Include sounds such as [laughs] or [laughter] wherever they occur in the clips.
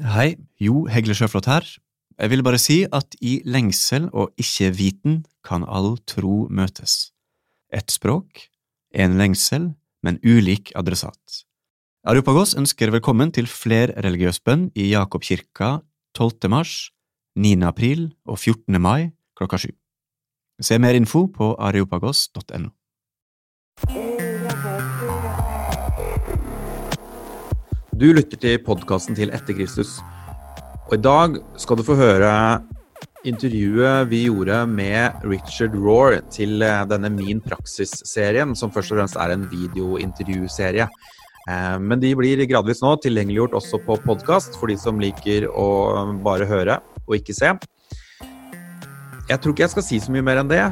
Hei, Jo Hegle Sjøflot her. Jeg ville bare si at i lengsel og ikke-viten kan all tro møtes. Ett språk, én lengsel, men ulik adressat. Areopagos ønsker velkommen til flerreligiøs bønn i Jakobkirka 12. mars, 9. april og 14. mai klokka sju. Se mer info på areopagos.no. Du lytter til podkasten til Etter Kristus. Og I dag skal du få høre intervjuet vi gjorde med Richard Roar til eh, denne Min praksis-serien, som først og fremst er en videointervjuserie. Eh, men de blir gradvis nå tilgjengeliggjort også på podkast, for de som liker å bare høre og ikke se. Jeg tror ikke jeg skal si så mye mer enn det.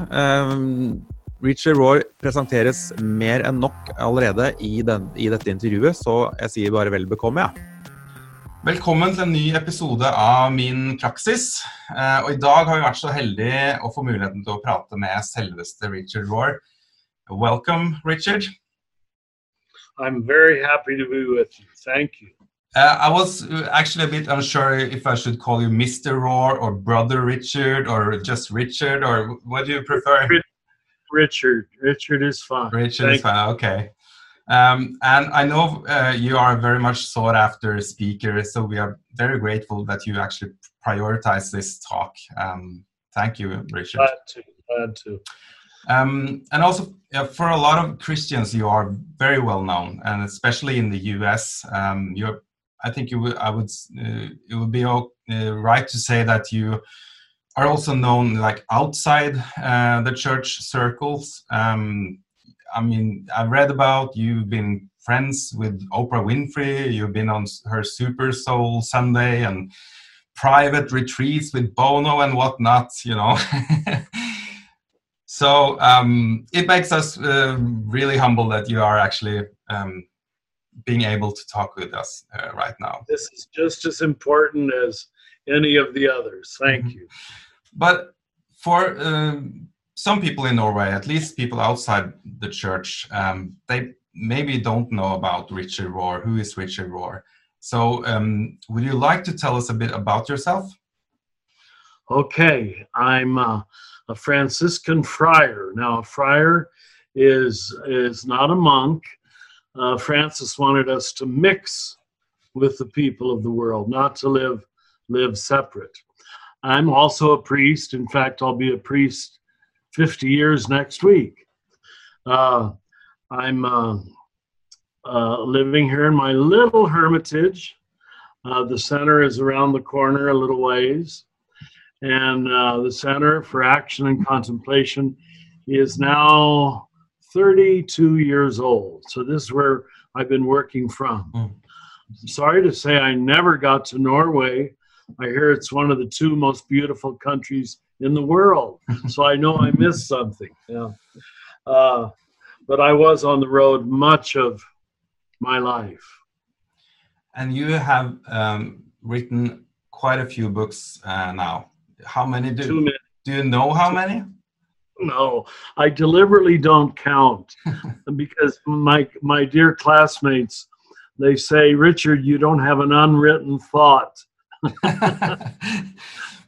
Richard Roar presenteres mer enn nok allerede i, den, i dette intervjuet, så jeg sier bare vel bekomme, jeg. Ja. Velkommen til en ny episode av Min praksis. Eh, og I dag har vi vært så heldige å få muligheten til å prate med selveste Richard Roar. Welcome, Richard. I'm very happy to be with you. Thank you. Uh, I was actually a bit unsure if I should call you Mr. Roar or Brother Richard or just Richard or what do you prefer? Richard. Richard is fine. Richard Thank is fine. Okay. Um, and I know uh, you are very much sought after speaker, so we are very grateful that you actually prioritize this talk. Um, thank you, Richard. Glad to. Glad to. Um, and also, uh, for a lot of Christians, you are very well known, and especially in the U.S., um, you're. I think you would. I would. Uh, it would be uh, right to say that you are also known like outside uh, the church circles. Um, I mean, I've read about you've been friends with Oprah Winfrey, you've been on her Super Soul Sunday and private retreats with Bono and whatnot, you know. [laughs] so um, it makes us uh, really humble that you are actually um, being able to talk with us uh, right now. This is just as important as any of the others. Thank mm -hmm. you. But for um, some people in Norway, at least people outside the church, um, they maybe don't know about Richard Rohr. Who is Richard Rohr? So, um, would you like to tell us a bit about yourself? Okay, I'm uh, a Franciscan friar. Now, a friar is is not a monk. Uh, Francis wanted us to mix with the people of the world, not to live live separate. I'm also a priest. In fact, I'll be a priest 50 years next week. Uh, I'm uh, uh, living here in my little hermitage. Uh, the center is around the corner a little ways. And uh, the Center for Action and Contemplation is now 32 years old. So this is where I've been working from. Mm. Sorry to say I never got to Norway I hear it's one of the two most beautiful countries in the world. [laughs] so I know I missed something. Yeah. Uh, but I was on the road much of my life. And you have um, written quite a few books uh, now. How many do, Too many. do you know how many? No, I deliberately don't count [laughs] because my my dear classmates, they say, Richard, you don't have an unwritten thought. [laughs]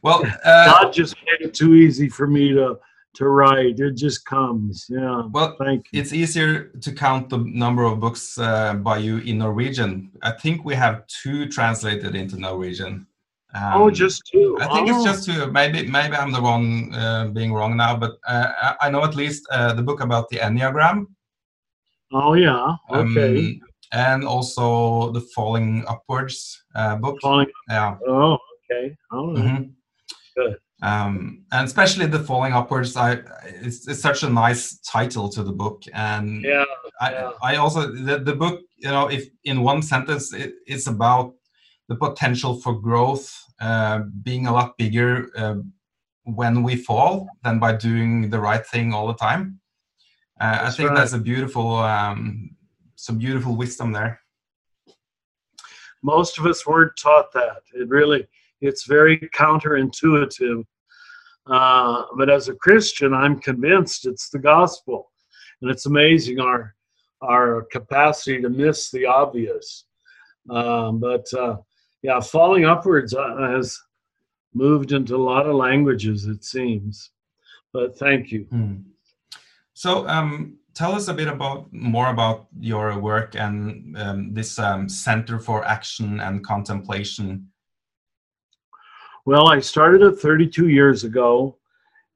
well, uh, God just made it too easy for me to to write. It just comes. Yeah. Well, thank you. It's easier to count the number of books uh, by you in Norwegian. I think we have two translated into Norwegian. Um, oh, just two. I think oh. it's just two. Maybe maybe I'm the one uh, being wrong now, but uh, I know at least uh, the book about the Enneagram. Oh yeah. Okay. Um, and also the Falling Upwards uh, book. Falling. Yeah. Oh, okay. Oh, mm-hmm. good. Um, and especially the Falling Upwards, I it's, it's such a nice title to the book, and yeah, I, yeah. I also the, the book, you know, if in one sentence, it, it's about the potential for growth uh, being a lot bigger uh, when we fall than by doing the right thing all the time. Uh, I think right. that's a beautiful um, some beautiful wisdom there. Most of us weren't taught that. It really, it's very counterintuitive. Uh, but as a Christian, I'm convinced it's the gospel, and it's amazing our our capacity to miss the obvious. Um, but uh, yeah, falling upwards uh, has moved into a lot of languages, it seems. But thank you. Mm. So, um, tell us a bit about more about your work and um, this um, Center for Action and Contemplation. Well, I started it 32 years ago.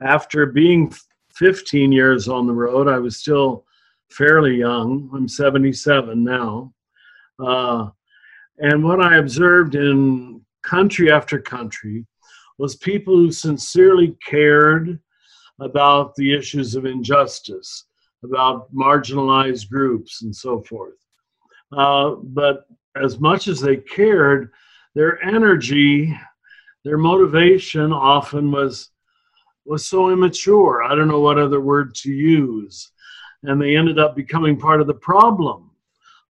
After being 15 years on the road, I was still fairly young. I'm 77 now. Uh, and what I observed in country after country was people who sincerely cared about the issues of injustice, about marginalized groups, and so forth. Uh, but as much as they cared, their energy, their motivation often was was so immature. I don't know what other word to use. And they ended up becoming part of the problem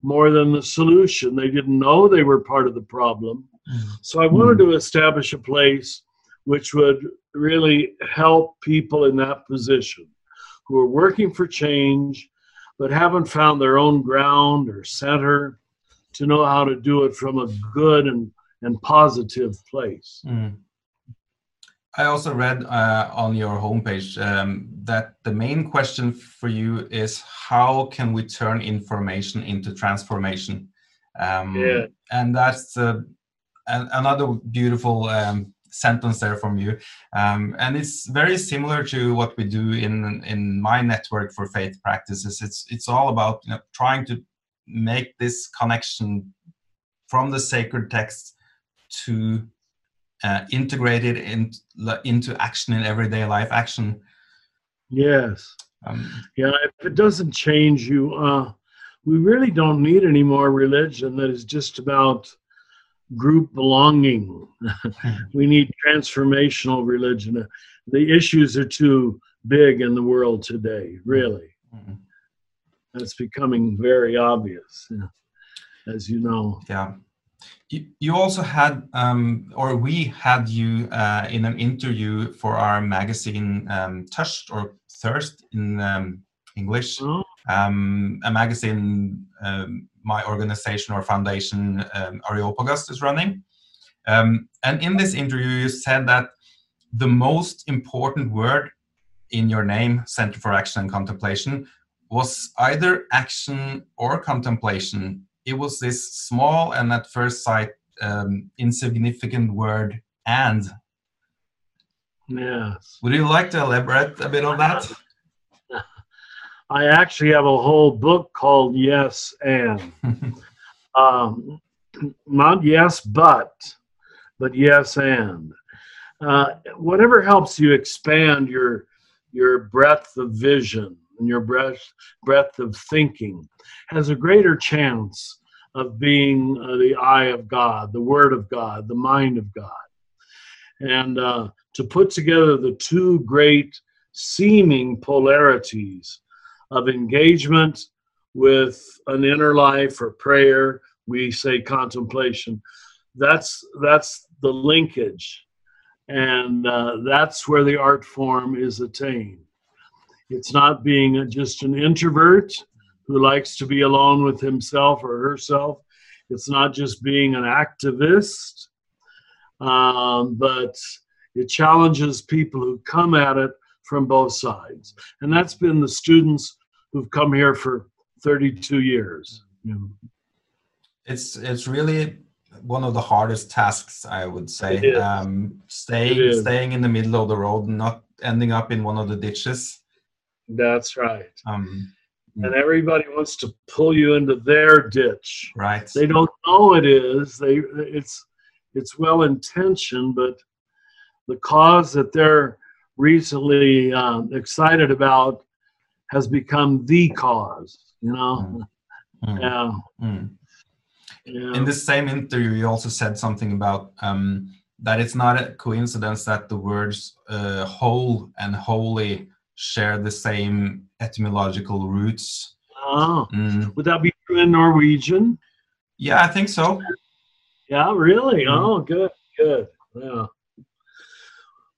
more than the solution. They didn't know they were part of the problem. Mm. So I wanted to establish a place which would really help people in that position who are working for change but haven't found their own ground or center to know how to do it from a good and, and positive place. Mm. I also read uh, on your homepage um, that the main question for you is how can we turn information into transformation? Um, yeah. And that's uh, another beautiful um, sentence there from you. Um, and it's very similar to what we do in in my network for faith practices. It's it's all about you know, trying to make this connection from the sacred text to uh, it in, into action in everyday life action. Yes. Um, yeah, if it doesn't change you, uh, we really don't need any more religion that is just about group belonging. [laughs] we need transformational religion. The issues are too big in the world today, really. Mm-hmm. That's becoming very obvious, as you know. Yeah. You, also had, um, or we had you uh, in an interview for our magazine um, Tørst or Thirst in um, English, oh. Um, a magazine um, my organization or foundation, um, Areopagos, is running. Um, and in this interview, you said that the most important word in your name, Center for Action and Contemplation, was either action or contemplation. It was this small and at first sight um, insignificant word and. Yes. Would you like to elaborate a bit on that i actually have a whole book called yes and [laughs] um, not yes but but yes and uh, whatever helps you expand your your breadth of vision and your breadth breadth of thinking has a greater chance of being uh, the eye of God, the Word of God, the mind of God. And uh, to put together the two great seeming polarities of engagement with an inner life or prayer, we say contemplation. That's that's the linkage, and uh, that's where the art form is attained. It's not being just an introvert who likes to be alone with himself or herself. It's not just being an activist, um, but it challenges people who come at it from both sides. And that's been the students who've come here for 32 years. It's it's really one of the hardest tasks, I would say. Um, staying staying in the middle of the road, and not ending up in one of the ditches. That's right. Um, and everybody wants to pull you into their ditch. Right. They don't know it is. They it's it's well intentioned, but the cause that they're recently um, excited about has become the cause. You know. Mm. Yeah. Mm. yeah. In this same interview, you also said something about um, that it's not a coincidence that the words uh, whole and holy share the same etymological roots. Oh, mm. would that be true in Norwegian? Yeah, I think so. Yeah, really? Mm. Oh, good, good. Yeah.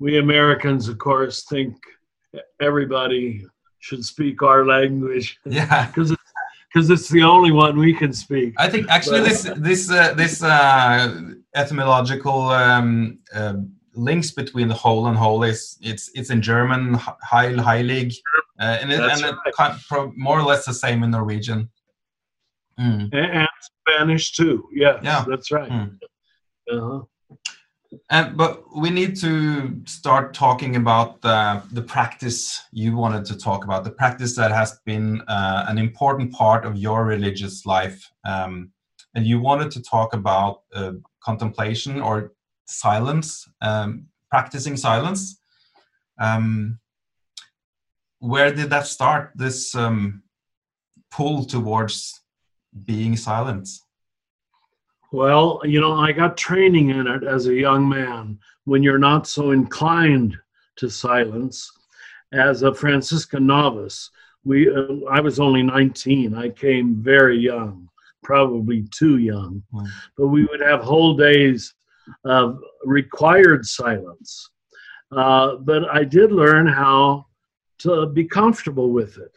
We Americans, of course, think everybody should speak our language. [laughs] Yeah. Because because it's the only one we can speak. I think actually But- this this uh, this uh, etymological um, uh, links between the whole and whole is it's it's in German heil heilig uh, and, it, and right. kind more or less the same in Norwegian. Mm. A- and Spanish too. Yes, Yeah. that's right. Mm. Uh-huh. And but we need to start talking about the the practice you wanted to talk about, the practice that has been uh, an important part of your religious life, um, and you wanted to talk about uh, contemplation or silence, um, practicing silence. Um, where did that start? This um, pull towards being silent. Well, you know, I got training in it as a young man when you're not so inclined to silence. As a Franciscan novice, we uh, I was only 19. I came very young, probably too young. Mm. But we would have whole days of required silence. Uh, but I did learn how to be comfortable with it,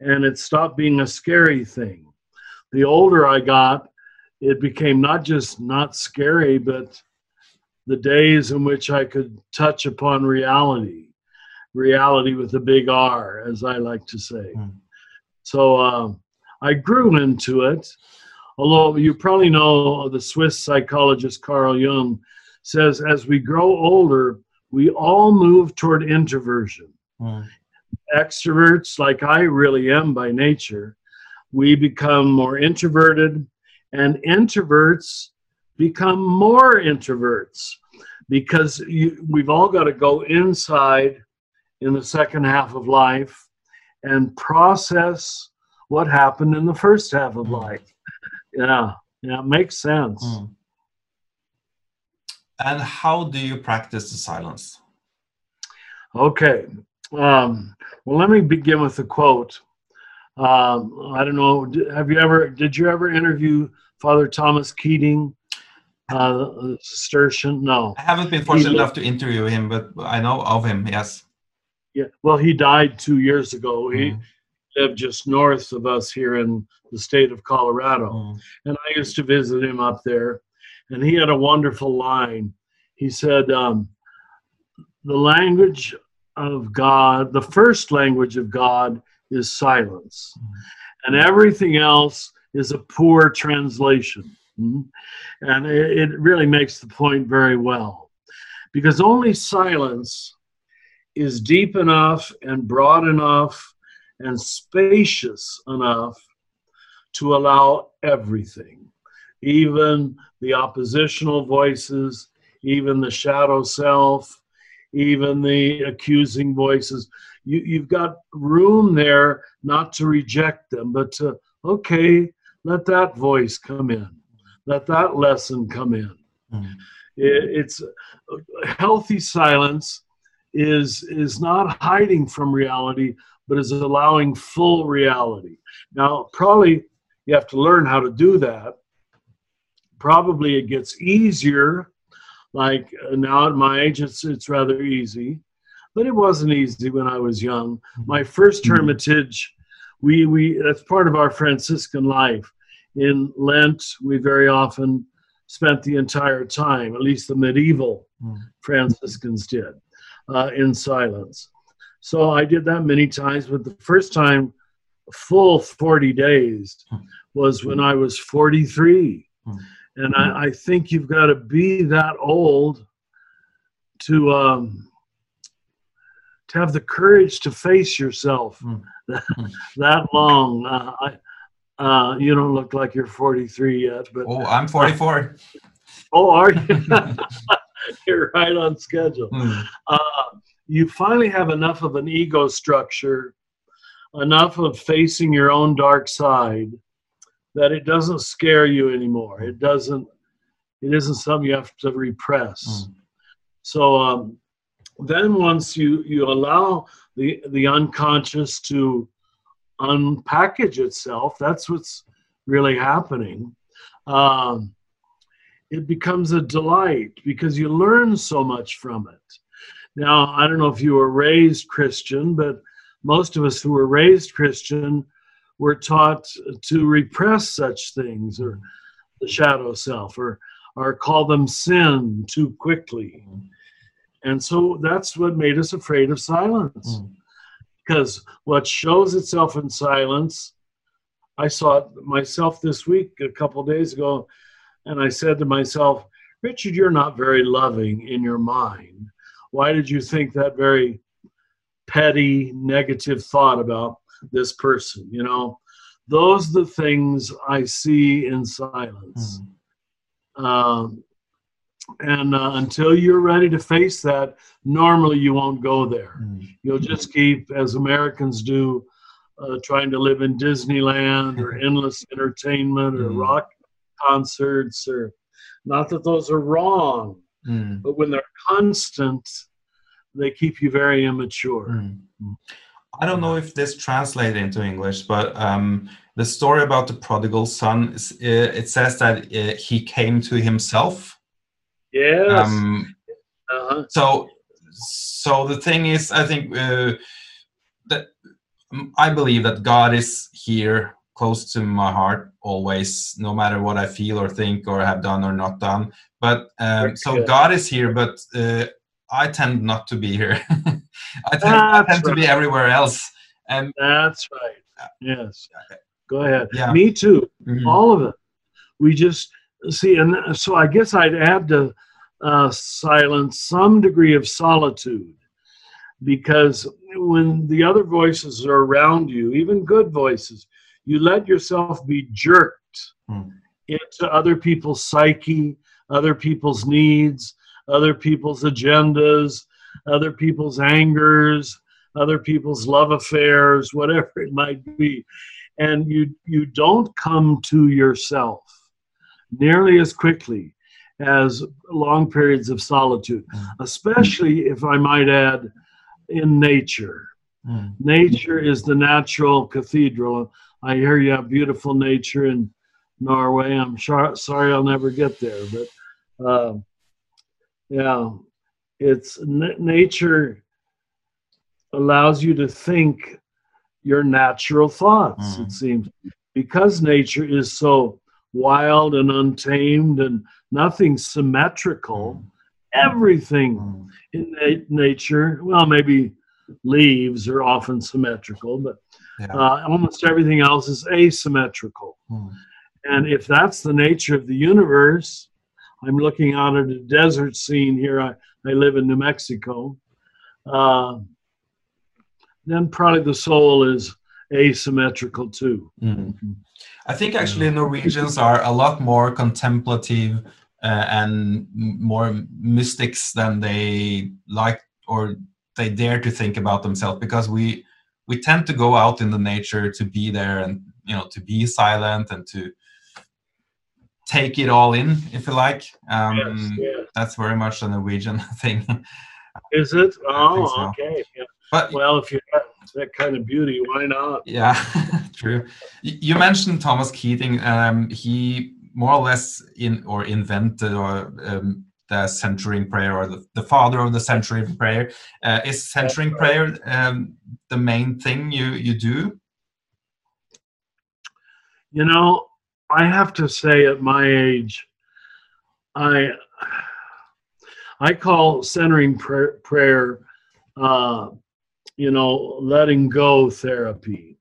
and it stopped being a scary thing. The older I got, it became not just not scary, but the days in which I could touch upon reality, reality with a big R, as I like to say. Mm. So um, I grew into it. Although you probably know the Swiss psychologist Carl Jung says, as we grow older, we all move toward introversion Mm. extroverts, like I really am by nature, we become more introverted, and introverts become more introverts because you, we've all got to go inside in the second half of life and process what happened in the first half of life. Yeah, yeah, it makes sense. Mm. And how do you practice the silence? Okay. Um, well, let me begin with a quote. Um, I don't know. Have you ever? Did you ever interview Father Thomas Keating, uh, Cistercian? No. I haven't been fortunate He- enough to interview him, but I know of him. Yes. Yeah. Well, he died two years ago. He Mm. lived just north of us here in the state of Colorado. Mm. and I used to visit him up there, and he had a wonderful line. He said, um, "The language of God, the first language of God, is silence, and everything else is a poor translation." Mhm. And it really makes the point very well, because only silence is deep enough and broad enough and spacious enough to allow everything, even the oppositional voices, even the shadow self, even the accusing voices. You, you've got room there not to reject them, but to, okay, let that voice come in, let that lesson come in. Mm. It- it's healthy silence is is not hiding from reality but is allowing full reality now probably you have to learn how to do that probably it gets easier like uh, now at my age it's it's rather easy but it wasn't easy when i was young my first Mhm. hermitage we we that's part of our franciscan life in lent we very often spent the entire time at least the medieval Mm. franciscans did uh, in silence so i did that many times but the first time full 40 days was when i was 43 Mm. and I, I think you've got to be that old to um, to have the courage to face yourself [laughs] Mm. Mm. that long. Uh, I, uh, you don't look like you're 43 yet, but Oh, I'm 44. [laughs] oh, are you? [laughs] you're right on schedule. Mm. Uh, you finally have enough of an ego structure, enough of facing your own dark side, that it doesn't scare you anymore. It doesn't. It isn't something you have to repress. Mm. So um, then, once you you allow the the unconscious to unpackage itself, that's what's really happening. Um, it becomes a delight because you learn so much from it. Now, I don't know if you were raised Christian, but most of us who were raised Christian we're taught to repress such things or the shadow self or or call them sin too quickly. And so that's what made us afraid of silence. Mm. Because what shows itself in silence, I saw it myself this week, a couple days ago, and I said to myself, Richard, you're not very loving in your mind. Why did you think that very petty, negative thought about this person? You know, those are the things I see in silence. Um, and uh, until you're ready to face that, normally you won't go there. You'll just keep, as Americans do, uh, trying to live in Disneyland or [laughs] endless entertainment or Mhm. rock concerts or not that those are wrong, Mm. but when they're constant, they keep you very immature. Mm. I don't know if this translated into English, but um, the story about the prodigal son, is, it says that uh, he came to himself. Yes. Um, uh-huh. so, so the thing is, I think uh, that I believe that God is here, close to my heart, always, no matter what I feel or think or have done or not done. But um, so good. God is here, but uh, I tend not to be here. [laughs] I tend, I tend to be everywhere else. And That's right. Yes. Go ahead. Yeah. Me too. Mhm. all of it. We just see, and so I guess I'd add to uh, silence some degree of solitude, because when the other voices are around you, even good voices, you let yourself be jerked Hmm. into other people's psyche, other people's needs, other people's agendas, other people's angers, other people's love affairs, [laughs] whatever it might be and you you don't come to yourself nearly as quickly as long periods of solitude Mm. especially if i might add in nature Mm. nature is the natural cathedral i hear you have beautiful nature in norway i'm sure, sorry i'll never get there but uh, yeah it's n- nature allows you to think your natural thoughts, Mhm. it seems. Because nature is so wild and untamed and nothing symmetrical, everything in na- nature, well, maybe leaves are often symmetrical, but Yeah. uh, almost everything else is asymmetrical. Mm. And if that's the nature of the universe, I'm looking out at a desert scene here. I, I live in New Mexico. Uh, then probably the soul is asymmetrical too. Mm. I think actually Norwegians are a lot more contemplative uh, and more mystics than they like or they dare to think about themselves because we we tend to go out in the nature to be there and you know to be silent and to take it all in if you like um, yes, yes. that's very much a Norwegian [laughs] thing Is it? Oh, so. okay. Yeah. but Well, if you that kind of beauty, why not? Yeah, [laughs] true. You mentioned Thomas Keating. Um, he more or less in or invented or um, the centering prayer or the, the father of the centering prayer. Uh, is centering prayer um, the main thing you you do? You know, I have to say, at my age, I I call centering prayer, prayer uh, you know, letting go therapy.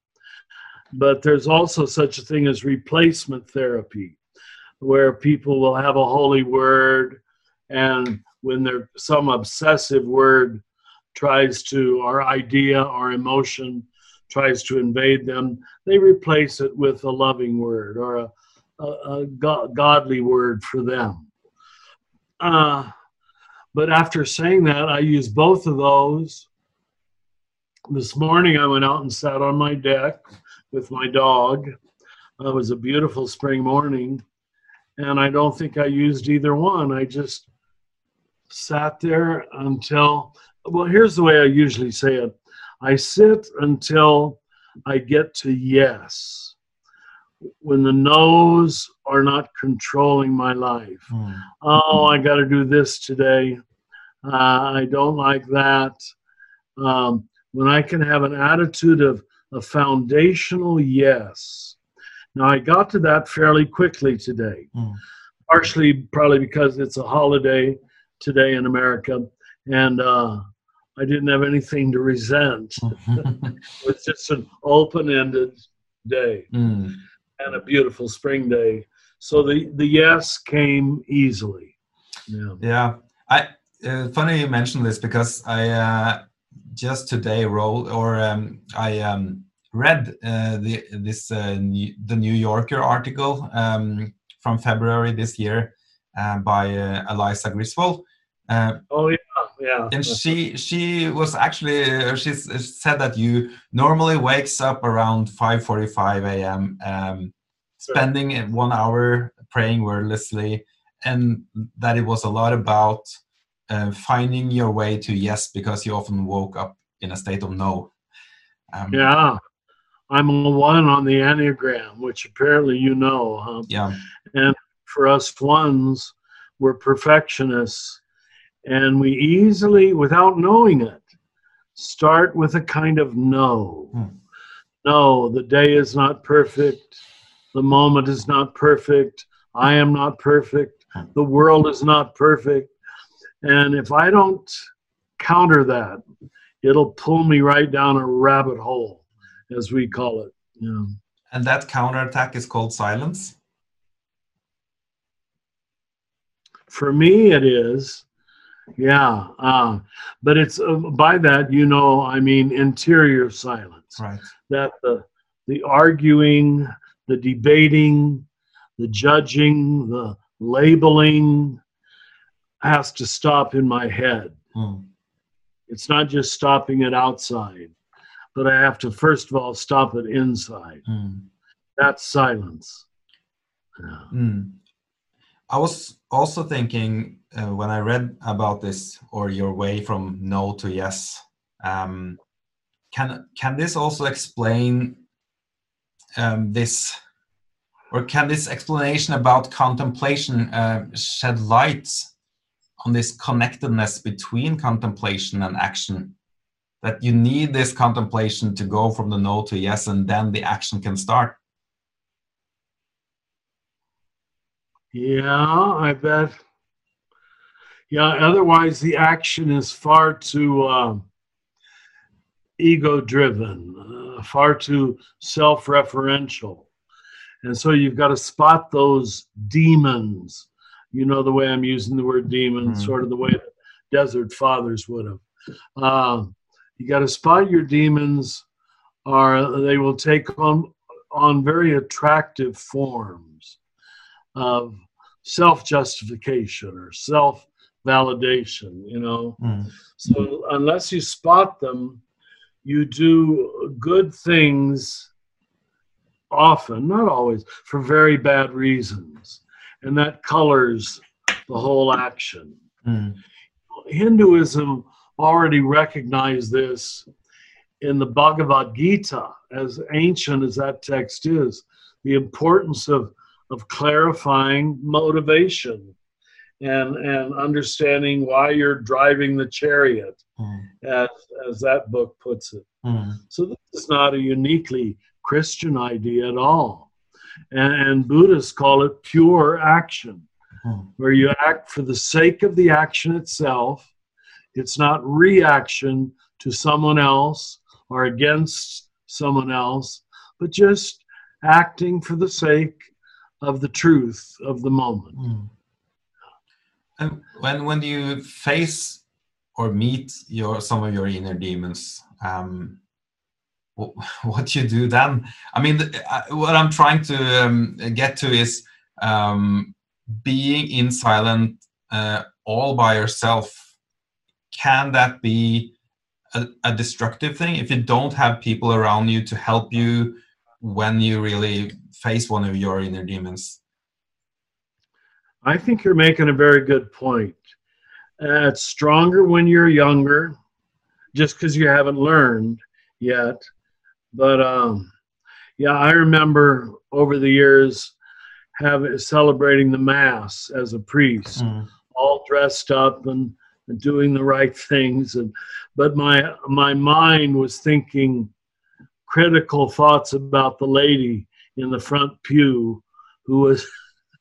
But there's also such a thing as replacement therapy, where people will have a holy word, and when there some obsessive word tries to, or idea or emotion tries to invade them, they replace it with a loving word or a, a, a go- godly word for them. Uh, but after saying that, I use both of those. This morning, I went out and sat on my deck with my dog. It was a beautiful spring morning, and I don't think I used either one. I just sat there until, well, here's the way I usually say it I sit until I get to yes. When the no's are not controlling my life. Oh, I got to do this today. Uh, I don't like that. Um, when I can have an attitude of, a foundational yes. Now, I got to that fairly quickly today, Mm. partially probably because it's a holiday today in America, and uh, I didn't have anything to resent. [laughs] It's just an open ended day Mm. and a beautiful spring day. So the, the yes came easily. Yeah. Yeah, I uh, funny you mentioned this because I uh, just today wrote or um, I um, read uh, the this uh, new, the New Yorker article um, from February this year uh, by uh, Eliza Griswold. Uh, Oh yeah, yeah. and she she was actually uh, she said that you normally wakes up around 5:45 a.m. Um, spending one hour praying wordlessly, and that it was a lot about uh, finding your way to yes because you often woke up in a state of no. Um, Yeah. I'm a one on the Enneagram, which apparently you know. Huh? Yeah. And for us ones, we're perfectionists, and we easily, without knowing it, start with a kind of no. Hmm. No, the day is not perfect. The moment is not perfect. I am not perfect. Hmm. The world is not perfect. And if I don't counter that, it'll pull me right down a rabbit hole, as we call it. Yeah. And that counterattack is called silence. For me, it is. Yeah. Uh, but it's uh, by that, you know, I mean interior silence. Right. That the, the arguing, the debating, the judging, the labeling has to stop in my head. Mm. It's not just stopping it outside, but I have to first of all stop it inside. Mm. That's silence. Yeah. Mm. I was also thinking uh, when I read about this or your way from no to yes. Um, can can this also explain um, this, or can this explanation about contemplation uh, shed light on this connectedness between contemplation and action? That you need this contemplation to go from the no to yes, and then the action can start. Yeah, I bet. Yeah, otherwise the action is far too um, ego driven, uh, far too self referential. And so you've got to spot those demons. You know, the way I'm using the word demon, Mhm. sort of the way the desert fathers would have. Um, you got to spot your demons, or they will take on, on very attractive forms of self justification or self validation, you know. Mm. So unless you spot them, you do good things often, not always, for very bad reasons. And that colors the whole action. Mm. Hinduism already recognized this in the Bhagavad Gita, as ancient as that text is, the importance of, of clarifying motivation and, and understanding why you're driving the chariot, Mm. as, as that book puts it. Mm. So this is not a uniquely Christian idea at all. And, and Buddhists call it pure action Mm. where you act for the sake of the action itself. It's not reaction to someone else or against someone else, but just acting for the sake of the truth of the moment. Mm. And when when do you face or meet your some of your inner demons, um, [laughs] what, you do then? I mean, uh, what I'm trying to um, get to is um, being in silent uh, all by yourself. Can that be a, a destructive thing if you don't have people around you to help you when you really face one of your inner demons? I think you're making a very good point. Uh, it's stronger when you're younger, just because you haven't learned yet. But um, yeah, I remember over the years having celebrating the mass as a priest, Mm. all dressed up and, and doing the right things. And but my my mind was thinking, critical thoughts about the lady in the front pew who was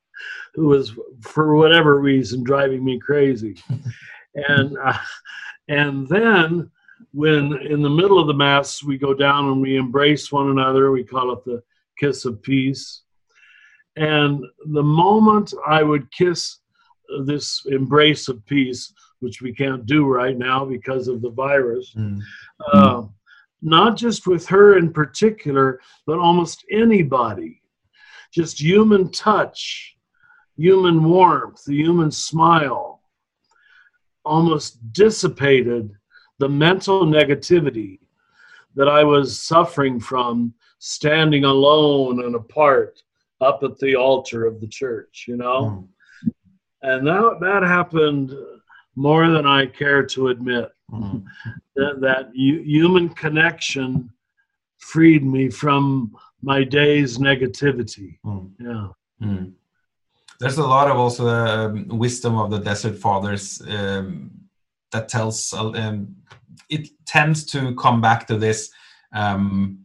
[laughs] who was for whatever reason driving me crazy [laughs] and uh, and then when in the middle of the mass we go down and we embrace one another. We call it the kiss of peace. And the moment i would kiss this embrace of peace which we can't do right now because of the virus Mm. uh, not just with her in particular but almost anybody just human touch human warmth the human smile almost dissipated the mental negativity that I was suffering from standing alone and apart up at the altar of the church, you know? Mm. And that, that happened more than I care to admit. Mm. That, that human connection freed me from my day's negativity. Mm. Yeah. Mm. There's a lot of also um, wisdom of the desert fathers um, that tells um, it tends to come back to this. Um,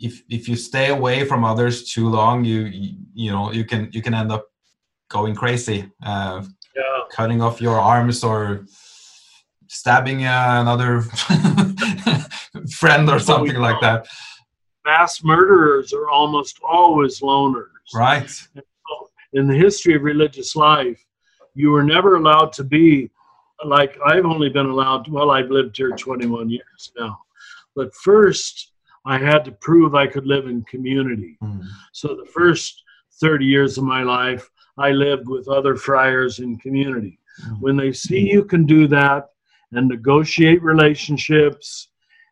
if if you stay away from others too long, you you, know you can you can end up going crazy, uh, Yeah. cutting off your arms or stabbing uh, another [laughs] friend or something like that. Mass murderers are almost always loners. Right. in the history of religious life, you were never allowed to be like I've only been allowed. Well, I've lived here 21 years now, but first I had to prove I could live in community. Mm. So the first 30 years of my life, I lived with other friars in community. Mm. When they see you can do that and negotiate relationships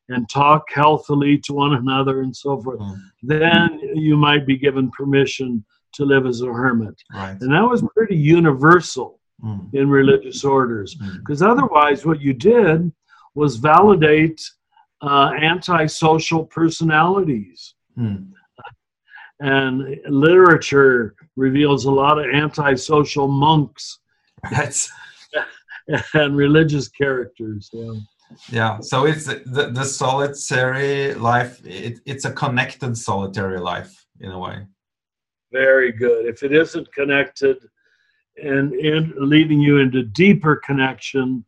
and talk healthily to one another and so forth, Mm. then you might be given permission to live as a hermit. Right. And that was pretty universal Mm. in religious orders. Mm. Because otherwise, what you did was validate uh, antisocial personalities. Mm. And literature reveals a lot of antisocial monks Right. [laughs] and religious characters. Yeah. Yeah, so it's the, the solitary life, it, it's a connected solitary life in a way. Very good. If it isn't connected and, and leading you into deeper connection,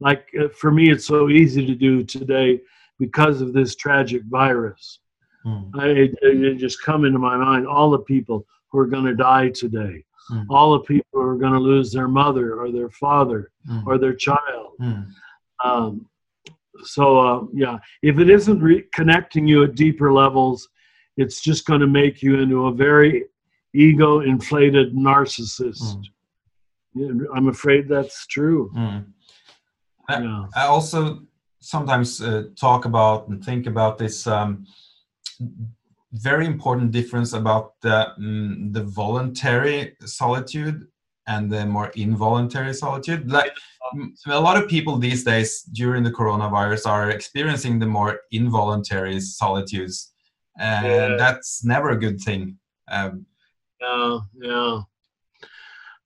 like uh, for me, it's so easy to do today because of this tragic virus. Mm. I, it, it just come into my mind all the people who are going to die today, Mm. all the people who are going to lose their mother or their father Mm. or their child. Mm. Um, so uh, yeah, if it isn't re- connecting you at deeper levels, it's just going to make you into a very ego-inflated narcissist. Mm. Yeah, I'm afraid that's true. Mm. Yeah. Yeah. I also sometimes uh, talk about and think about this um, very important difference about the, mm, the voluntary solitude and the more involuntary solitude. Like a lot of people these days during the coronavirus are experiencing the more involuntary solitudes, and Yeah. that's never a good thing. Um, Yeah, yeah.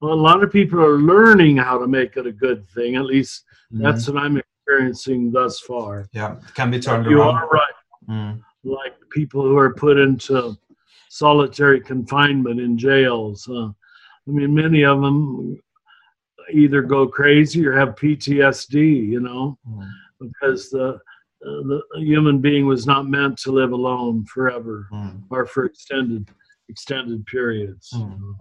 Well, a lot of people are learning how to make it a good thing. At least that's what I'm experiencing thus far. yeah, it can be turned You around. are right. Mm. Like people who are put into solitary confinement in jails. Uh, I mean, many of them either go crazy or have PTSD. You know, Mm. because the uh, the human being was not meant to live alone forever Mm. or for extended extended periods. Mm.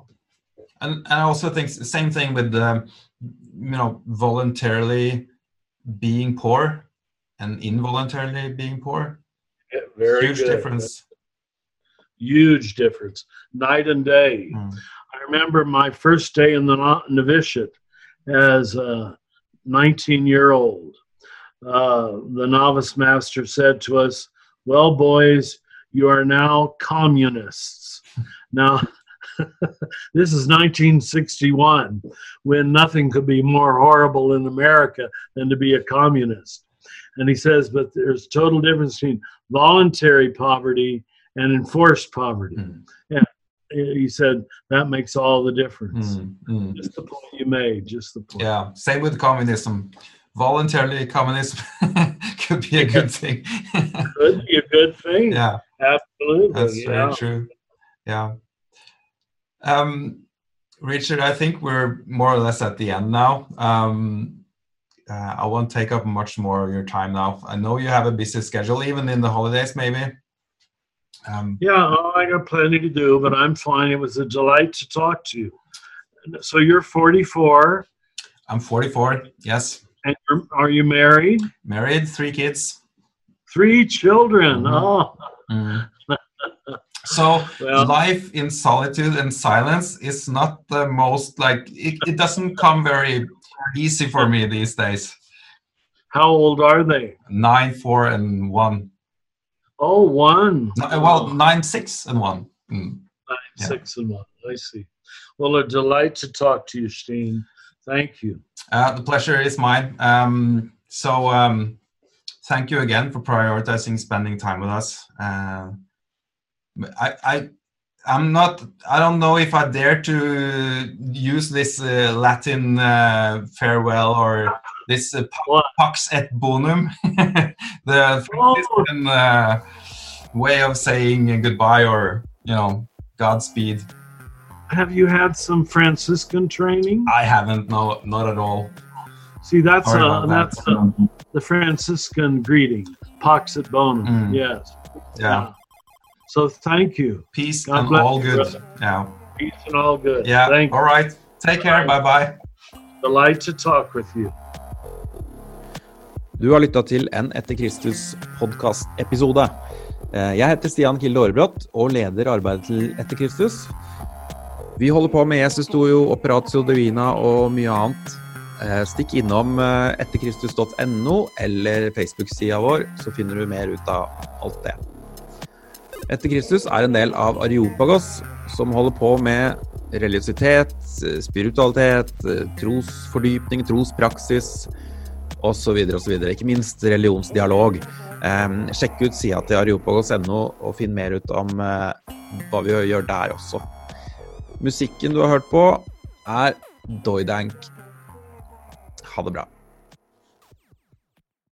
and, and I also think same thing with the, you know, voluntarily being poor and involuntarily being poor. Yeah, very Huge good. difference. Huge difference, night and day. Mm. I remember my first day in the novitiate as a 19 year old. Uh, the novice master said to us, Well, boys, you are now communists. Now, [laughs] this is 1961 when nothing could be more horrible in America than to be a communist. And he says, But there's total difference between voluntary poverty and enforced poverty. Mm. He said, That makes all the difference. Mm. Mm. Just the point you made, just the point. Yeah, same with communism. Voluntarily communism [laughs] could be a good thing. Could be a good thing. yeah, Absolutely. that's yeah. very true. Yeah. Um, Richard, I think we're more or less at the end now. Um, uh, I won't take up much more of your time now. I know you have a busy schedule, even in the holidays, maybe. Um, Yeah, oh, I got plenty to do, but I'm fine. It was a delight to talk to you. So you're 44, I'm 44. Yes, and you're, are you married? married, three kids. Three children. Mhm. Oh, [laughs] So well, life in solitude and silence is not the most like it, it doesn't come very easy for me these days. how old are they? Nine, four, and one. Oh, one. No, well, nine, six, and one. Mm. Nine, yeah. six, and one. I see. Well, a delight to talk to you, Steen. Thank you. Uh, the pleasure is mine. Um, so um, thank you again for prioritizing spending time with us. Uh, I, I, I'm not. I don't know if I dare to use this uh, Latin uh, farewell or this uh, pax et bonum, [laughs] the. Franciscan uh, way of saying goodbye or you know Godspeed. Have you had some Franciscan training? I haven't. No, not at all. See, that's a, about that. that's a, the Franciscan greeting, pax et bonum. Mm. Yes. Yeah. So thank you. Peace God and all good. brother. Yeah. Peace and all good. Yeah. Thank All right. Take care. Bye bye. Delight to talk with you. Du har lytta til en Etter Kristus-podkast-episode. Jeg heter Stian Kilde Aarebrot og leder arbeidet til Etter Kristus. Vi holder på med Jesus-studio, Operatio Divina og mye annet. Eh, Stikk innom eh, etterkristus.no eller Facebook-sida vår, så finner du mer ut av alt det. Etter Kristus er en del av Areopagos, som holder på med religiøsitet, spiritualitet, trosfordypning, trospraksis osv. osv. Ikke minst religionsdialog. Eh, sjekk ut sida til areopagos.no og finn mer ut om eh, hva vi gjør der også. Musikken du har hørt på, er Doidank. Ha det bra.